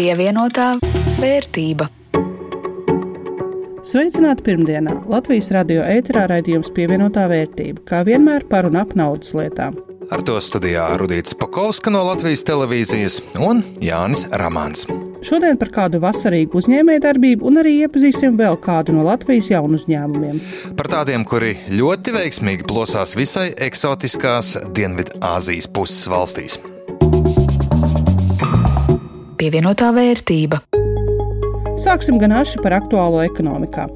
Pievienotā vērtība. Sveicināti pirmdienā! Latvijas radio ēterā raidījums pievienotā vērtība, kā vienmēr par un ap naudas lietām. Ar to studijā Rudīts Pakovska no Latvijas televīzijas un Jānis Ramāns. Šodien par kādu vasarīgu uzņēmējdarbību un arī iepazīsim vēl kādu no Latvijas jaunu uzņēmumiem. Par tādiem, kuri ļoti veiksmīgi plosās visai eksotiskās Dienvidāzijas puses valstīs. Pievienotā vērtība. Sāksim gan aši par aktuālo ekonomikā.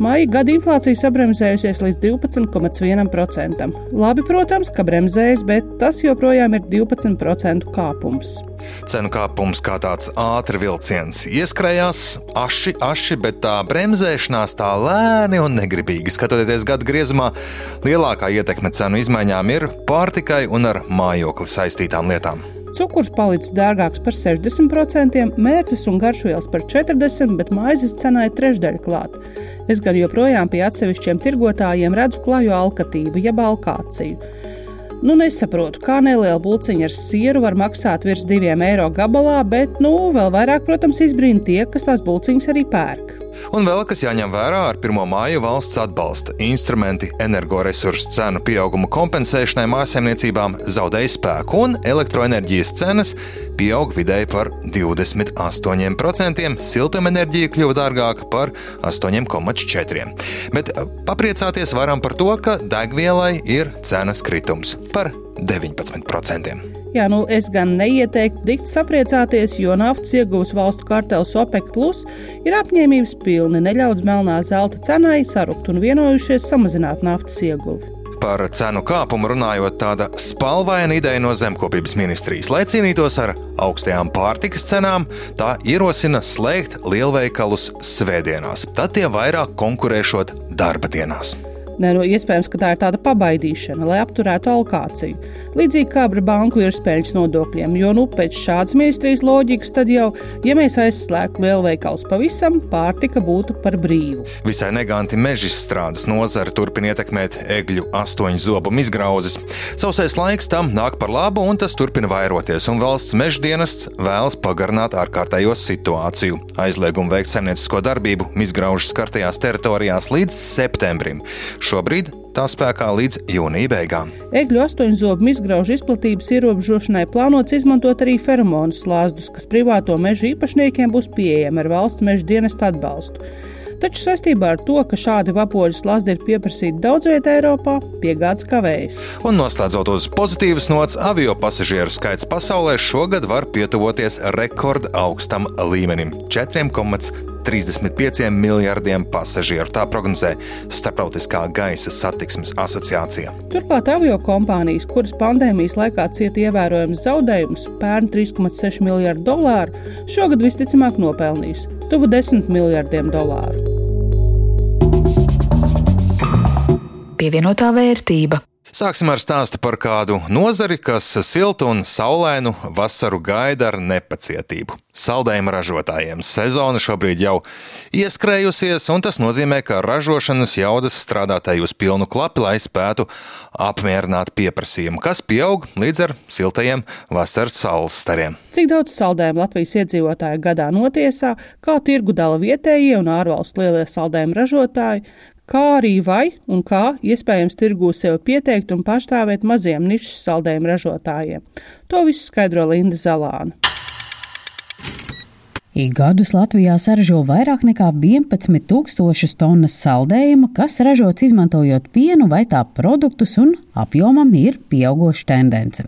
Maija gada inflācija sabremzējusies līdz 12,1%. Labi, protams, ka bremzējas, bet tas joprojām ir 12% kāpums. Cenu kāpums kā tāds ātrs vilciens ieskrējās, aši, aši, bet tā bremzēšanās tā lēni un negribīgi. Skatoties gada griezumā, lielākā ietekme cenu izmaiņām ir pārtikai un ar mājokli saistītām lietām. Cukurs palicis dārgāks par 60%, mērķis un garšvielas par 40%, bet maizes cenā ir trešdaļa klāta. Es gan joprojām pie atsevišķiem tirgotājiem redzu klaju alkatīvu, jeb alkāciju. Nu, nesaprotu, kā neliela būciņa ar sieru var maksāt virs diviem eiro gabalā, bet, nu, vēl vairāk, protams, izbrīna tie, kas tās būciņas arī pērk. Un vēl kas jāņem vērā ar 1. māju valsts atbalsta instrumenti energoresursu cenu pieauguma kompensēšanai mājsaimniecībām zaudēja spēku, un elektroenerģijas cenas pieaug vidēji par 28%, siltumenerģija kļuva dārgāka par 8,4%. Bet papriecāties varam par to, ka degvielai ir cenas kritums par 19%. Jā, nu es gan neieteiktu dikt sapriecāties, jo naftas iegūs valstu kartels OPEC Plus ir apņēmības pilni neļaut melnā zelta cenai sarukt un vienojušies samazināt naftas ieguvi. Par cenu kāpumu runājot, tāda spalvaina ideja no zemkopības ministrijas, lai cīnītos ar augstajām pārtikas cenām, tā ierosina slēgt lielveikalus svētdienās. Tad tie vairāk konkurēšot darba dienās. Nē, no, iespējams, ka tā ir tāda pabaidīšana, lai apturētu alokāciju. Līdzīgi kā ar banku iespējas nodokļiem, jo nu, pēc šādas ministrijas loģikas, tad jau, ja mēs aizslēgtu lielveikals pavisam, pārtika būtu par brīvu. Visai neganti meža strādes nozara turpina ietekmēt egļu astoņu zobumu izgrauzes. Sausais laiks tam nāk par labu, un tas turpina vairoties, un valsts meža dienests vēlas pagarināt ārkārtējo situāciju. Aizliegumu veikt saimniecisko darbību izgraužu skartajās teritorijās līdz septembrim. Šobrīd tā spēkā līdz jūnija beigām. Egļu astoņzobu izgraužu izplatības ierobežošanai plānots izmantot arī feromonu slāzdus, kas privāto meža īpašniekiem būs pieejami ar valsts meža dienesta atbalstu. Taču saistībā ar to, ka šādi vapoļu slazdi ir pieprasīti daudz vietā Eiropā, piegādes kavējas. Un noslēdzot uz pozitīvas nots, avio pasažieru skaits pasaulē šogad var pietuvoties rekorda augstam līmenim - 4,35 miljardiem pasažieru. Tā prognozē Startautiskā gaisa satiksmes asociācija. Turklāt avio kompānijas, kuras pandēmijas laikā cieta ievērojams zaudējumus, pērn 3,6 miljardu dolāru, šogad visticamāk nopelnīs tuvu 10 miljardiem dolāru. Pievienotā vērtība. Sāksim ar stāstu par kādu nozari, kas siltu un saulainu vasaru gaida ar nepacietību. Saldējuma ražotājiem sezona šobrīd jau ieskrējusies, un tas nozīmē, ka ražošanas jaudas strādātāji uz pilnu klapi, lai spētu apmierināt pieprasījumu, kas pieaug līdz ar siltajiem vasaras saules stariem. Cik daudz saldējumu Latvijas iedzīvotāju gadā notiesā, kā tirgu dala vietējie un ārvalstu lielie saldējumu ražotāji, kā arī vai un kā iespējams tirgū sev pieteikt un pārstāvēt maziem nišas saldējumu ražotājiem. To visu skaidro Linda Zalāna. Ik gadus Latvijā saražo vairāk nekā 11 tūkstošus tonnas saldējuma, kas ražots izmantojot pienu vai tā produktus, un apjomam ir pieaugoša tendence.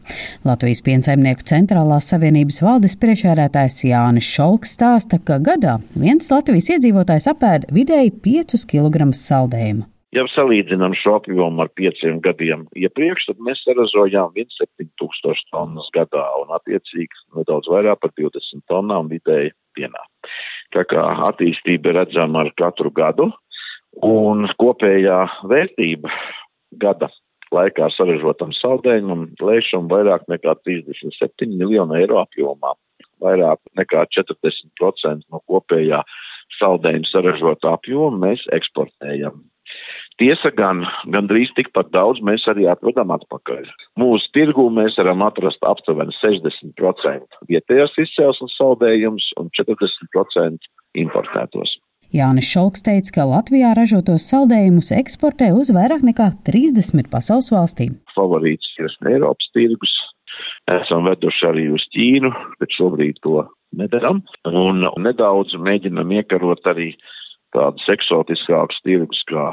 Latvijas piensaimnieku centrālās savienības valdes priekšērētājs Jānis Šolks stāsta, ka gadā viens Latvijas iedzīvotājs apēda vidēji 5 kg saldējumu. Ja salīdzinām šo apjomu ar pieciem gadiem iepriekš, tad mēs saražojām 1,7 tūkstoši tonnas gadā un attiecīgi nedaudz vairāk par 20 tonnām vidēji dienā. Tā kā attīstība redzama ar katru gadu un kopējā vērtība gada laikā saražotam saldējumam lēšam vairāk nekā 37 miljonu eiro apjomā. Vairāk nekā 40% no kopējā saldējuma saražotā apjoma mēs eksportējam. Tiesa gan, gandrīz tikpat daudz mēs arī atvedam atpakaļ. Mūsu tirgū mēs varam atrast aptuveni 60% vietējās izcelsmes saldējumus un 40% importētos. Jānis Šalks teica, ka Latvijā ražotos saldējumus eksportē uz vairāk nekā 30 pasaules valstīm. Favorīts ir Eiropas tirgus. Esam veduši arī uz Ķīnu, bet šobrīd to nedaram. Un nedaudz mēģinam iekarot arī tādus eksotiskākus tirgus kā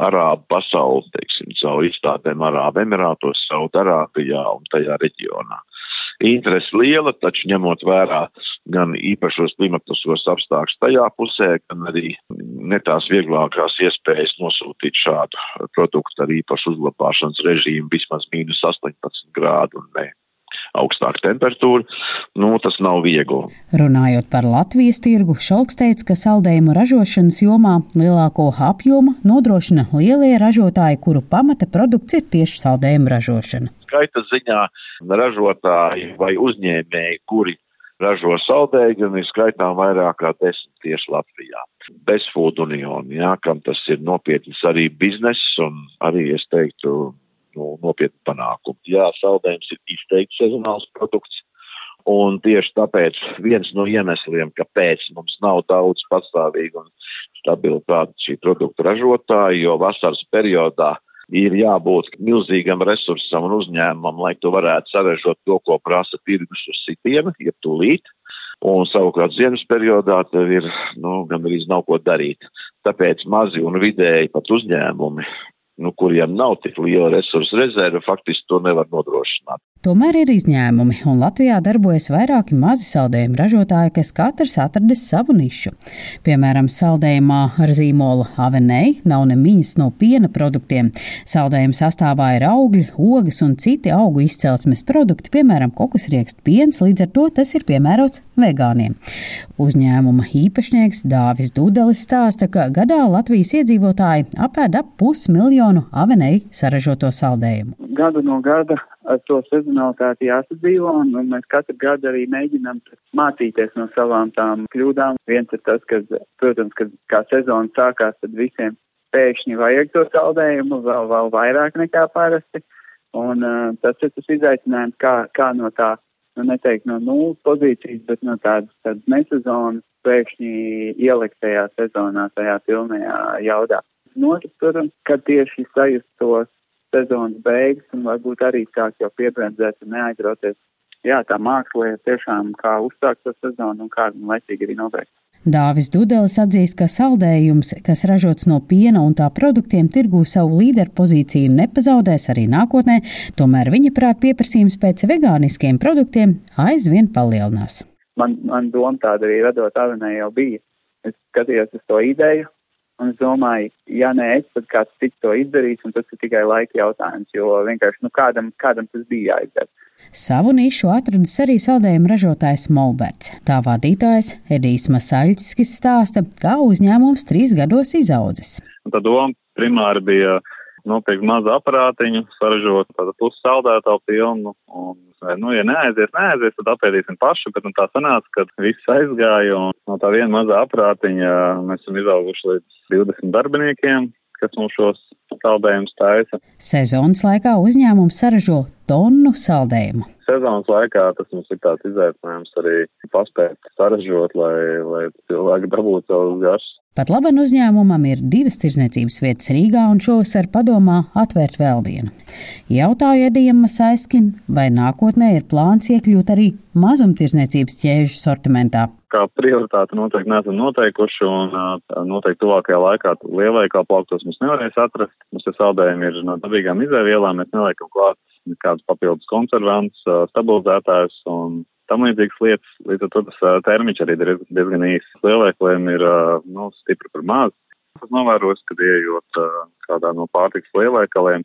Arābu pasauli, teiksim, caur izstādēm Arābu Emirātos, Saudarābijā un tajā reģionā. Interese liela, taču ņemot vērā gan īpašos klimatiskos apstākļus tajā pusē, gan arī ne tās vieglākās iespējas nosūtīt šādu produktu ar īpašu uzglabāšanas režīmu vismaz mīnus 18 grādu un ne augstāka temperatūra, nu, tas nav viegli. Runājot par Latvijas tirgu, Šalks teica, ka saldējumu ražošanas jomā lielāko apjomu nodrošina lielie ražotāji, kuru pamata produkts ir tieši saldējumu ražošana skaita ziņā ražotāji vai uzņēmēji, kuri ražo saldējumu, ir skaitām vairāk kā desmit tieši Latvijā. Bezfood union, jā, kam tas ir nopietns arī bizness un arī, es teiktu, nu, nopietni panākumi. Jā, saldējums ir izteikti sezonāls produkts. Un tieši tāpēc viens no iemesliem, kāpēc mums nav daudz patstāvīgu un stabilu tādu šī produktu ražotāju, jo vasaras periodā ir jābūt milzīgam resursam un uzņēmumam, lai tu varētu sarežot to, ko prasa tirgus uz sitienu, ja tūlīt. Un savukārt ziemas periodā tev ir, nu, gan arī nav ko darīt. Tāpēc mazi un vidēji pat uzņēmumi nu, kuriem nav tik liela resursu rezerve, faktiski to nevar nodrošināt. Tomēr ir izņēmumi, un Latvijā darbojas vairāki mazi saldējumu ražotāji, kas katrs atradis savu nišu. Piemēram, saldējumā ar zīmolu avenei nav nemiņas no piena produktiem. Saldējuma sastāvā ir augļi, ogas un citi augu izcelsmes produkti, piemēram, kokosriekstu piens, līdz ar to tas ir piemērots vegāniem. Uzņēmuma īpašnieks Dāvis Dudelis stāsta, ka gadā Latvijas iedzīvotāji apēd ap pusmiljonu avenei saražoto saldējumu. Gadu no gada to sezonalitāti jāsadzīvo, un, un mēs katru gadu arī mēģinām mācīties no savām tām kļūdām. Viens ir tas, ka, protams, kad kā sezona sākās, tad visiem pēkšņi vajag to saldējumu vēl, vēl vairāk nekā parasti, un uh, tas ir tas izaicinājums, kā, kā no tā, nu neteikt no nulles pozīcijas, bet no tādas, tādas nesezonas pēkšņi ielikt tajā sezonā, tajā pilnajā jaudā. Notras, protams, kad tieši sajust tos sezonas beigas un varbūt arī sāk jau piebremzēt un neaizrauties. Jā, tā māksla ir tiešām kā uzsākt to sezonu un kā laicīgi arī nobeigt. Dāvis Dudelis atzīst, ka saldējums, kas ražots no piena un tā produktiem, tirgū savu līderu pozīciju nepazaudēs arī nākotnē, tomēr viņa prāt pieprasījums pēc vegāniskiem produktiem aizvien palielinās. Man, man doma tāda arī radot avenē jau bija. Es skatījos uz to ideju, Un es domāju, ja nē, es, tad kāds cits to izdarīs, un tas ir tikai laika jautājums, jo vienkārši nu, kādam, kādam tas bija jāizdara. Savu nišu atradis arī saldējuma ražotājs Molberts. Tā vadītājs Edijs Masaļskis stāsta, kā uzņēmums trīs gados izaudzis. Tā doma primāri bija nopirkt mazu aparātiņu, saražot tādu pussaldētāju pilnu un nu, ja neaizies, neaizies, tad apēdīsim paši, bet nu, tā sanāca, ka viss aizgāja un no tā viena mazā aprātiņa mēs esam izauguši līdz 20 darbiniekiem, kas mums šos saldējumus taisa. Sezonas laikā uzņēmums saražo tonu saldējumu. Sezonas laikā tas mums ir tāds izaicinājums arī paspēt saražot, lai, lai cilvēki dabūtu savus garšas. Pat labi uzņēmumam ir divas tirdzniecības vietas Rīgā un šovasar padomā atvērt vēl vienu. Jautāju Edijam Masaiskim, vai nākotnē ir plāns iekļūt arī mazumtirdzniecības ķēžu sortimentā. Kā prioritāte noteikti neesam noteikuši, un noteikti tuvākajā laikā lielveikā plauktos mums nevarēs atrast. Mums ir saldējumi ir no dabīgām izēvielām, mēs neliekam klāt nekādus papildus konservantus, stabilizētājus un tam līdzīgas lietas. Līdz ar to tas termiņš arī ir diezgan īss. Lielveikaliem ir nu, stipri par maz. Es novēroju, ka ieejot kādā no pārtiks lielveikaliem,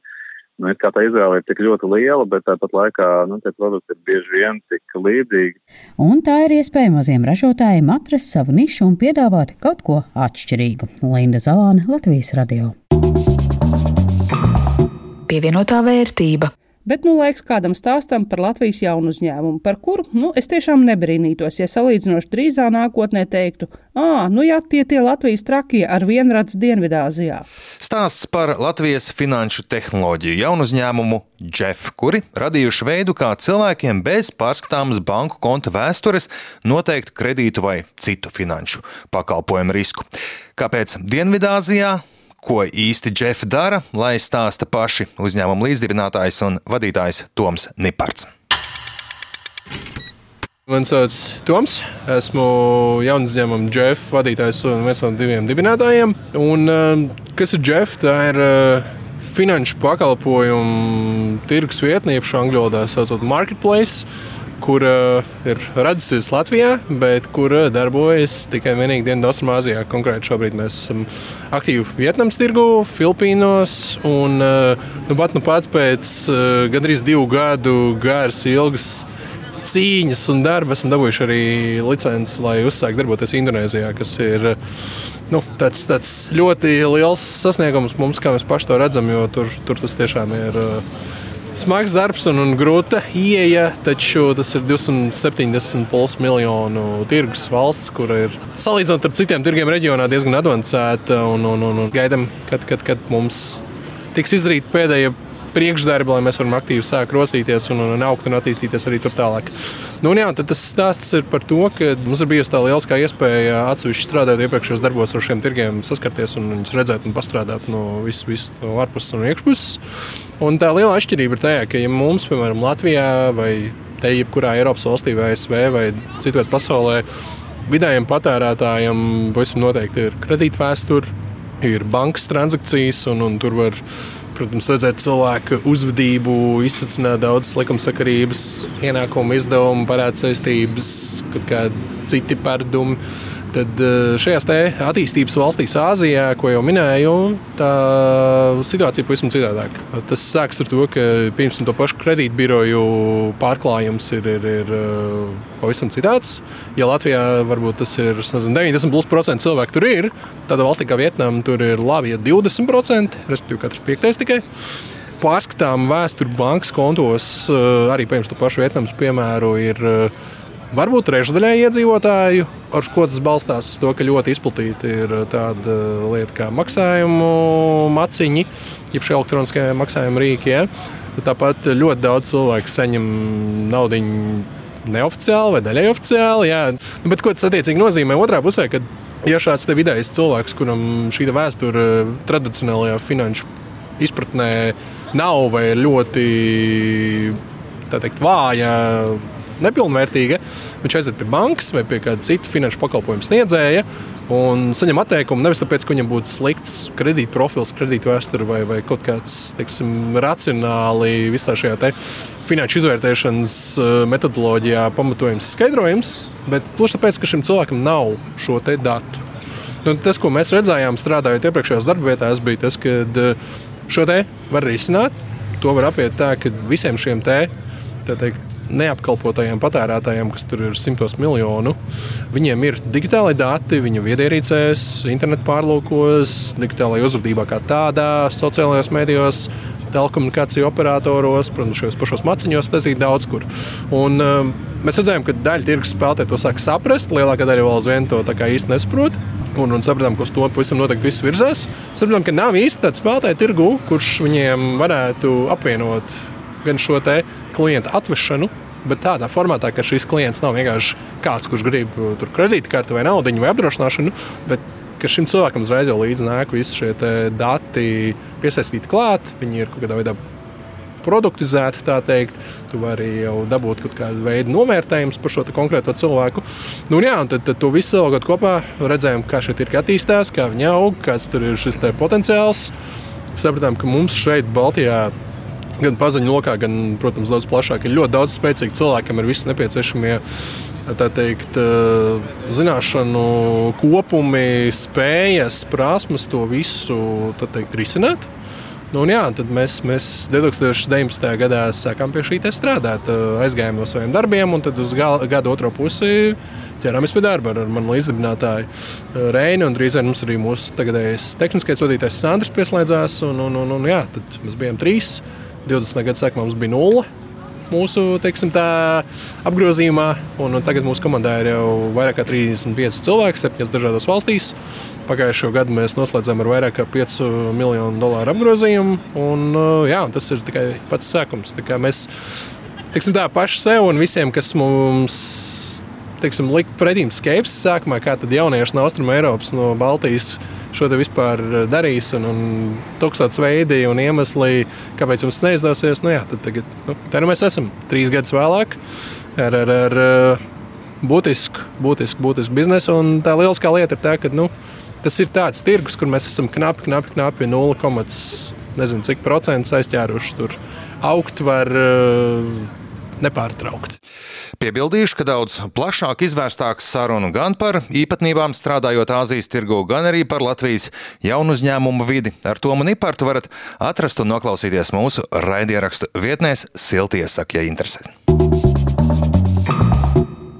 nu, kā tā izvēle ir tik ļoti liela, bet tāpat laikā nu, tie produkti ir bieži vien tik līdzīgi. Un tā ir iespēja maziem ražotājiem atrast savu nišu un piedāvāt kaut ko atšķirīgu. Linda Zalāne, Latvijas radio. Pievienotā vērtība. Bet nu laiks kādam stāstam par Latvijas jaunu uzņēmumu, par kuru nu, es tiešām nebrīnītos, ja salīdzinoši drīzā nākotnē teiktu, ah, nu jā, tie tie Latvijas trakie ar vienrads Dienvidāzijā. Stāsts par Latvijas finanšu tehnoloģiju jaunu uzņēmumu Jeff, kuri radījuši veidu, kā cilvēkiem bez pārskatāmas banku konta vēstures noteikt kredītu vai citu finanšu pakalpojumu risku. Kāpēc Dienvidāzijā? Ko īsti Jeff dara, lai stāsta paši uzņēmuma līdzdibinātājs un vadītājs Toms Niparts. Mani sauc Toms. Esmu jaunas uzņēmuma Jeff vadītājs un viens no diviem dibinātājiem. Un, kas ir Jeff? Tā ir finanšu pakalpojumu tirgus vietne, jeb angļu valodā saucot Marketplace kura ir radusies Latvijā, bet kura darbojas tikai un vienīgi Dienvidu-Austrumāzijā. Konkrēti šobrīd mēs esam aktīvi Vietnamas tirgu, Filipīnos. Un, nu, pat, nu, pat pēc gandrīz divu gadu garas ilgas cīņas un darba esam dabūjuši arī licenci, lai uzsāktu darboties Indonēzijā, kas ir nu, tāds, tāds ļoti liels sasniegums mums, kā mēs paši to redzam, jo tur, tur tas tiešām ir. Uh, Smags darbs un, un grūta ieeja, taču tas ir 270 miljonu tirgus valsts, kur ir salīdzinot ar citiem tirgiem reģionā diezgan avansēta. Un, un, un, un gaidām, kad, kad, kad mums tiks izdarīta pēdējā priekšdarbi, lai mēs varam aktīvi sākt rosīties un, un augt un attīstīties arī tur tālāk. Nu, jā, tas stāsts ir par to, ka mums ir bijusi tā liela iespēja atsevišķi strādāt iepriekšējos darbos ar šiem tirgiem, saskarties un viņus redzēt un pastrādāt no visas vis, no ārpuses un iekšpuses. Un tā liela atšķirība ir tajā, ka ja mums, piemēram, Latvijā vai te jebkurā Eiropas valstī vai ASV vai citviet pasaulē, vidējiem patērētājiem pavisam noteikti ir kredītvēsture, ir bankas transakcijas un, un tur var Protams, redzēt cilvēku uzvedību, izsacināt daudzas likumsakarības, ienākumu, izdevumu, parādu saistības, kaut kādi citi pārdumi. Tad eh, šajās attīstības valstīs, Āzijā, ko jau minēju, tā situācija pavisam citādāka. Tas sākas ar to, ka piemēram to pašu kredītbiroju pārklājums ir, ir, ir eh, pavisam citāds. Ja Latvijā varbūt tas ir nezinu, 90% cilvēku tur ir, tad valstī kā Vietnam tur ir labi, ja 20%, respektīvi katrs piektais tikai pārskatām vēsturi bankas kontos, eh, arī piemēram, to pašu Vietnamas piemēru, ir Varbūt trešdaļai iedzīvotāju, ar ko tas balstās uz to, ka ļoti izplatīta ir tāda lieta kā maksājumu maciņi, jeb šie elektroniskie maksājumu rīki. Ja? Tāpat ļoti daudz cilvēku saņem naudu neoficiāli vai daļai oficiāli. Jā. Nu, bet ko tas attiecīgi nozīmē otrā pusē? Kad ja šāds vidējs cilvēks, kuram šī vēsture tradicionālajā finanšu izpratnē nav vai ļoti teikt, vāja nepilnvērtīga, viņš aiziet pie bankas vai pie kāda cita finanšu pakalpojumu sniedzēja un saņem atteikumu nevis tāpēc, ka viņam būtu slikts kredīt profils, kredīt vēsture vai, vai kaut kāds teiksim, racionāli visā šajā finanšu izvērtēšanas eh, metodoloģijā pamatojums skaidrojums, bet tieši tāpēc, ka šim cilvēkam nav šo datu. Nu, tas, ko mēs redzējām, strādājot iepriekšējās darba vietās, bija tas, ka eh, šo te var risināt. To var apiet tā, ka visiem šiem te, teikt, neapkalpotajiem patērētājiem, kas tur ir simtos miljonu, viņiem ir digitālai dati, viņu viedierīcēs, internetu pārlūkos, digitālajā uzvedībā kā tādā, sociālajos medijos, telekomunikāciju operatoros, protams, šajos pašos maciņos, tas ir daudz kur. Un, um, mēs redzējām, ka daļa tirgus spēlētāji to sāk saprast, lielākā daļa vēl aizvien to īsti nesaprot. Un, un sapratām, ka uz to pavisam noteikti viss virzās. Sapratām, ka nav īsti tāds spēlētāju tirgu, kurš viņiem varētu apvienot gan šo klientu atvešanu, bet tādā formātā, ka šis klients nav vienkārši kāds, kurš grib uh, kredītkarti vai naudu vai apdrošināšanu, bet ka šim cilvēkam uzreiz jau līdzi nāk visi šie dati piesaistīti klāt, viņi ir kaut kādā veidā produktizēti, tā teikt. Tu vari jau dabūt kaut kādu veidu novērtējumu par šo konkrēto cilvēku. Nu, jā, tad, tad to visu savukārt kopā redzējām, kā šie tirgi attīstās, kā viņi aug, kāds tur ir šis potenciāls. Sapratām, ka mums šeit, Baltijā, gan paziņu lokā, gan, protams, daudz plašāk. Ir ļoti daudz spēcīgu cilvēku, kam ir visi nepieciešamie teikt, eh, zināšanu kopumi, spējas, prasmes to visu teikt, risināt. Nu, jā, tad mēs, mēs 2019. gadā sākām pie šī strādāt. Eh, aizgājām no saviem darbiem, un tad uz gada otro pusi ķērāmies pie darba ar, manu līdzdibinātāju eh, Reinu. Drīz vien mums arī mūsu tagadējais tehniskais vadītājs Sandrs pieslēdzās. Un, un, un, un, jā, tad mēs bijām trīs 20. gada sākumā mums bija nulle mūsu teiksim, tā, apgrozījumā. Un, un tagad mūsu komandā ir jau vairāk kā 35 cilvēki, 7 dažādās valstīs. Pagājušo gadu mēs noslēdzām ar vairāk kā 5 miljonu dolāru apgrozījumu. Un, jā, un tas ir tikai pats sākums. Mēs teiksim, tā, paši sev un visiem, kas mums teiksim, likt pretīm skepsi sākumā, kā tad jaunieši no Austrum Eiropas, no Baltijas šo te vispār eh, darīs, un, un tūkstotis veidi un iemesli, kāpēc jums neizdosies. Nu, jā, tad tagad, nu, tā nu mēs esam trīs gadus vēlāk ar, ar, ar eh, būtisku, būtisku, būtisku biznesu. Un tā lieliskā lieta ir tā, ka nu, tas ir tāds tirgus, kur mēs esam knapi, knapi, knapi 0, nezinu cik procentus aizķēruši. Tur augt var uh, nepārtraukti. Piebildīšu, ka daudz plašāk izvērstāks sarunu gan par īpatnībām strādājot Āzijas tirgu, gan arī par Latvijas jaunu uzņēmumu vidi. Ar to man ipartu varat atrast un noklausīties mūsu raidierakstu vietnēs Siltiesak, ja interesē.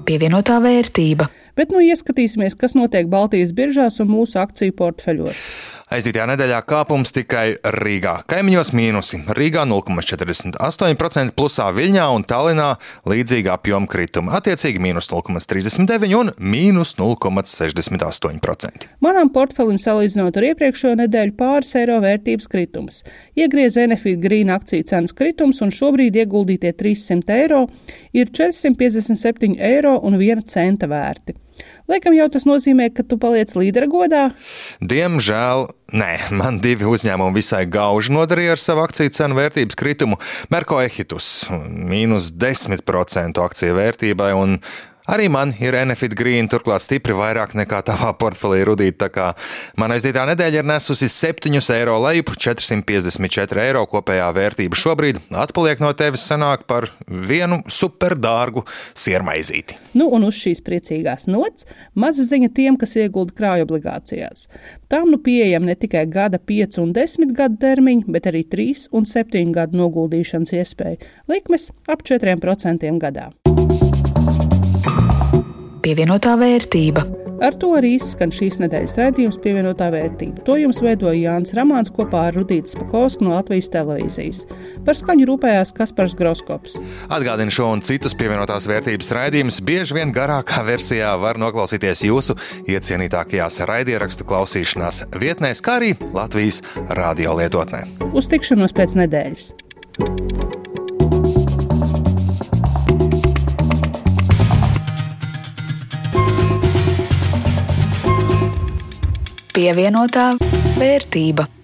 Pievienotā vērtība. Bet nu ieskatīsimies, kas notiek Baltijas biržās un mūsu akciju portfeļos. Aizdītajā nedēļā kāpums tikai Rīgā. Kaimiņos mīnusi. Rīgā 0,48%, plusā Viļņā un Tallinā līdzīga apjoma krituma. Attiecīgi mīnus 0,39 un mīnus 0,68%. Manam portfelim salīdzinot ar iepriekšējo nedēļu pāris eiro vērtības kritums. Iegriez Enefit Green akciju cenas kritums un šobrīd ieguldītie 300 eiro ir 457 eiro un 1 centa vērti. Laikam jau tas nozīmē, ka tu paliec līdera godā? Diemžēl nē, man divi uzņēmumi visai gauži nodarīja ar savu akciju cenu vērtības kritumu. Merko Ehitus - mīnus 10% akciju vērtībai un Arī man ir Enefit Green, turklāt stipri vairāk nekā tavā portfelī rudīt. Tā kā man aizdītā nedēļa ir nesusi 7 eiro lejup, 454 eiro kopējā vērtība šobrīd. Atpaliek no tevis sanāk par vienu superdārgu siermaizīti. Nu, un uz šīs priecīgās nots maza ziņa tiem, kas iegulda krāju obligācijās. Tām nu pieejama ne tikai gada, 5 un 10 gadu termiņi, bet arī 3 un 7 gadu noguldīšanas iespēja. Likmes ap 4% gadā pievienotā vērtība. Ar to arī izskan šīs nedēļas raidījums pievienotā vērtība. To jums veidoja Jānis Ramāns kopā ar Rudītu Spakovsku no Latvijas televīzijas. Par skaņu rūpējās Kaspars Groskops. Atgādinu šo un citus pievienotās vērtības raidījumus bieži vien garākā versijā var noklausīties jūsu iecienītākajās raidierakstu klausīšanās vietnēs, kā arī Latvijas radio lietotnē. Uz tikšanos pēc nedēļas! Pievienotā vērtība.